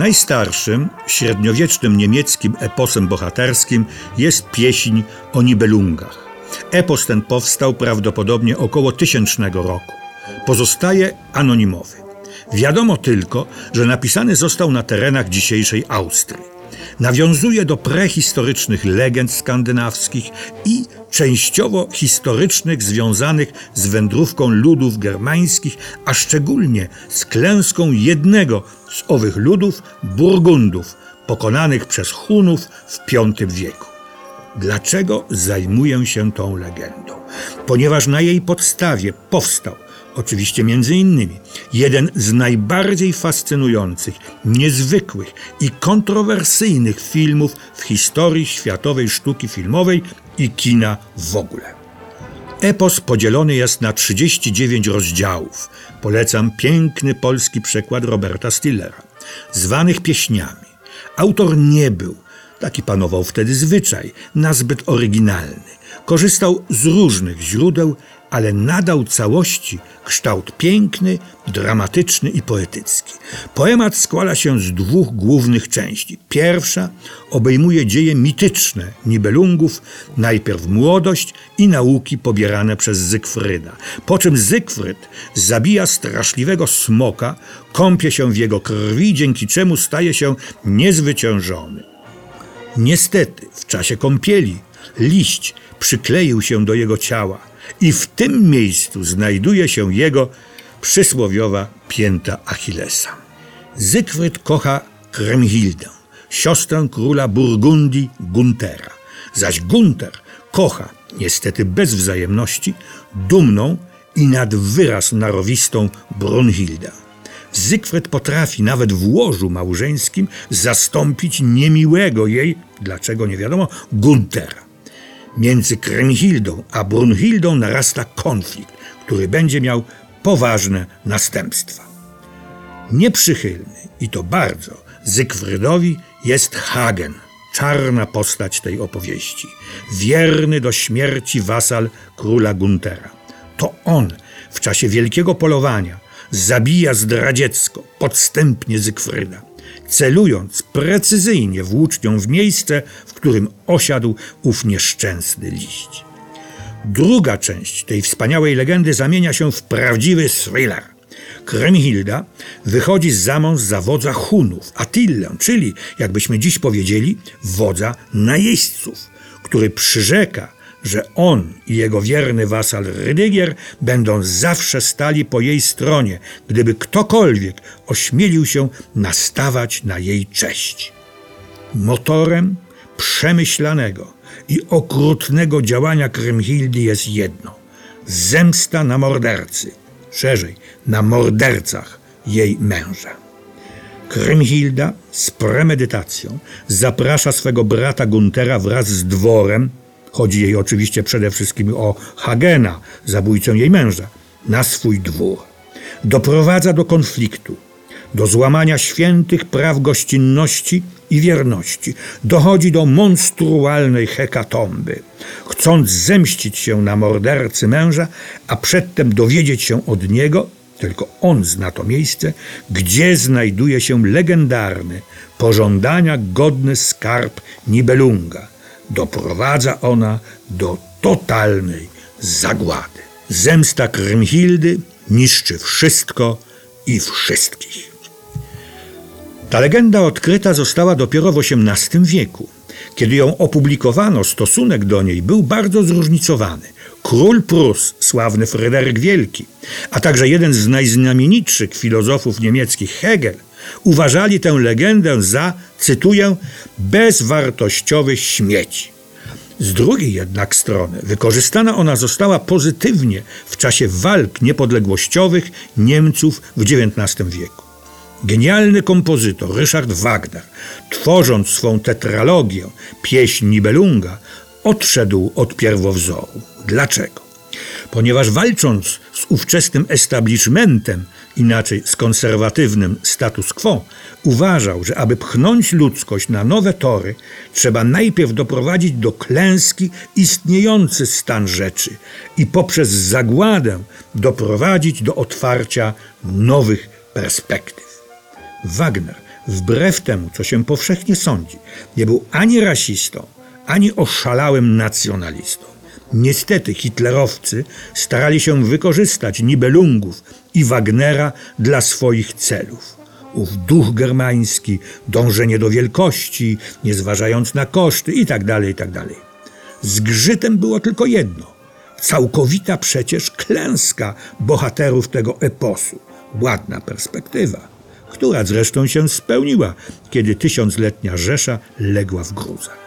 Najstarszym, średniowiecznym niemieckim eposem bohaterskim jest pieśń o Nibelungach. Epos ten powstał prawdopodobnie około tysięcznego roku. Pozostaje anonimowy. Wiadomo tylko, że napisany został na terenach dzisiejszej Austrii. Nawiązuje do prehistorycznych legend skandynawskich i częściowo historycznych związanych z wędrówką ludów germańskich, a szczególnie z klęską jednego z owych ludów, Burgundów, pokonanych przez Hunów w V wieku. Dlaczego zajmuję się tą legendą? Ponieważ na jej podstawie powstał oczywiście między innymi, jeden z najbardziej fascynujących, niezwykłych i kontrowersyjnych filmów w historii światowej sztuki filmowej i kina w ogóle. Epos podzielony jest na 39 rozdziałów. Polecam piękny polski przekład Roberta Stillera, zwanych pieśniami. Autor nie był, taki panował wtedy zwyczaj, nazbyt oryginalny. Korzystał z różnych źródeł ale nadał całości kształt piękny, dramatyczny i poetycki. Poemat składa się z dwóch głównych części. Pierwsza obejmuje dzieje mityczne Nibelungów, najpierw młodość i nauki pobierane przez Zygfryda. Po czym Zygfryd zabija straszliwego smoka, kąpie się w jego krwi, dzięki czemu staje się niezwyciężony. Niestety, w czasie kąpieli liść przykleił się do jego ciała i w tym miejscu znajduje się jego przysłowiowa pięta Achillesa. Zygfryd kocha Kremhildę, siostrę króla Burgundii Guntera, zaś Gunter kocha, niestety bez wzajemności, dumną i nad wyraz narowistą Brunhildę. Zygfryd potrafi nawet w łożu małżeńskim zastąpić niemiłego jej, dlaczego nie wiadomo, Guntera. Między Kremhildą a Brunhildą narasta konflikt, który będzie miał poważne następstwa. Nieprzychylny, i to bardzo, Zygfrydowi jest Hagen, czarna postać tej opowieści, wierny do śmierci wasal króla Guntera. To on w czasie wielkiego polowania zabija zdradziecko, podstępnie Zygfryda celując precyzyjnie włócznią w miejsce, w którym osiadł ów nieszczęsny liść. Druga część tej wspaniałej legendy zamienia się w prawdziwy thriller. Kremhilda wychodzi za mąż za wodza Hunów, Attillę, czyli, jakbyśmy dziś powiedzieli, wodza najeźdźców, który przyrzeka, że on i jego wierny wasal Rydygier będą zawsze stali po jej stronie, gdyby ktokolwiek ośmielił się nastawać na jej cześć. Motorem przemyślanego i okrutnego działania Krymhildy jest jedno zemsta na mordercy, szerzej na mordercach jej męża. Krymhilda z premedytacją zaprasza swego brata Guntera wraz z dworem Chodzi jej oczywiście przede wszystkim o Hagena, zabójcę jej męża, na swój dwór. Doprowadza do konfliktu, do złamania świętych praw gościnności i wierności. Dochodzi do monstrualnej hekatomby. Chcąc zemścić się na mordercy męża, a przedtem dowiedzieć się od niego, tylko on zna to miejsce, gdzie znajduje się legendarny, pożądania godny skarb Nibelunga – doprowadza ona do totalnej zagłady. Zemsta Krymhildy niszczy wszystko i wszystkich. Ta legenda odkryta została dopiero w XVIII wieku. Kiedy ją opublikowano, stosunek do niej był bardzo zróżnicowany. Król Prus, sławny Fryderyk Wielki, a także jeden z najznamienitszych filozofów niemieckich Hegel, uważali tę legendę za, cytuję, bezwartościowy śmieć. Z drugiej jednak strony wykorzystana ona została pozytywnie w czasie walk niepodległościowych Niemców w XIX wieku. Genialny kompozytor Richard Wagner, tworząc swą tetralogię Pieśń Nibelunga, odszedł od pierwowzoru. Dlaczego? Ponieważ walcząc z ówczesnym establishmentem, inaczej z konserwatywnym status quo, uważał, że aby pchnąć ludzkość na nowe tory, trzeba najpierw doprowadzić do klęski istniejący stan rzeczy i poprzez zagładę doprowadzić do otwarcia nowych perspektyw. Wagner wbrew temu, co się powszechnie sądzi, nie był ani rasistą, ani oszalałym nacjonalistą. Niestety hitlerowcy starali się wykorzystać Nibelungów i Wagnera dla swoich celów. Ów duch germański, dążenie do wielkości, nie zważając na koszty itd., itd. Zgrzytem było tylko jedno. Całkowita przecież klęska bohaterów tego eposu. Ładna perspektywa, która zresztą się spełniła, kiedy tysiącletnia Rzesza legła w gruzach.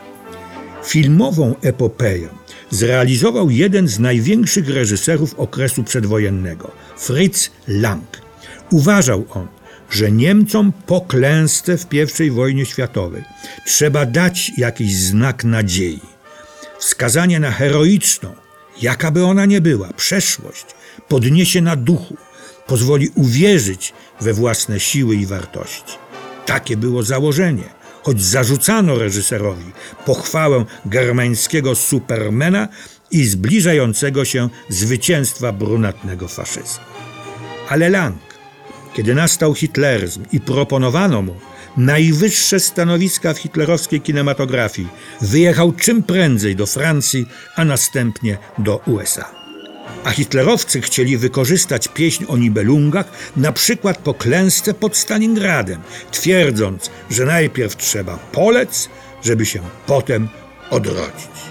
Filmową epopeję zrealizował jeden z największych reżyserów okresu przedwojennego, Fritz Lang. Uważał on, że Niemcom po klęsce w I wojnie światowej trzeba dać jakiś znak nadziei. Wskazanie na heroiczną, jaka by ona nie była, przeszłość podniesie na duchu, pozwoli uwierzyć we własne siły i wartości. Takie było założenie, choć zarzucano reżyserowi pochwałę germańskiego supermena i zbliżającego się zwycięstwa brunatnego faszyzmu. Ale Lang, kiedy nastał hitleryzm i proponowano mu najwyższe stanowiska w hitlerowskiej kinematografii, wyjechał czym prędzej do Francji, a następnie do USA. A hitlerowcy chcieli wykorzystać pieśń o Nibelungach na przykład po klęsce pod Stalingradem, twierdząc, że najpierw trzeba polec, żeby się potem odrodzić.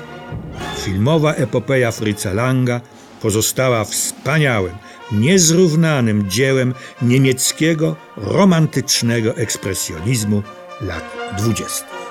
Filmowa epopeja Fritza Langa pozostała wspaniałym, niezrównanym dziełem niemieckiego romantycznego ekspresjonizmu lat dwudziestych.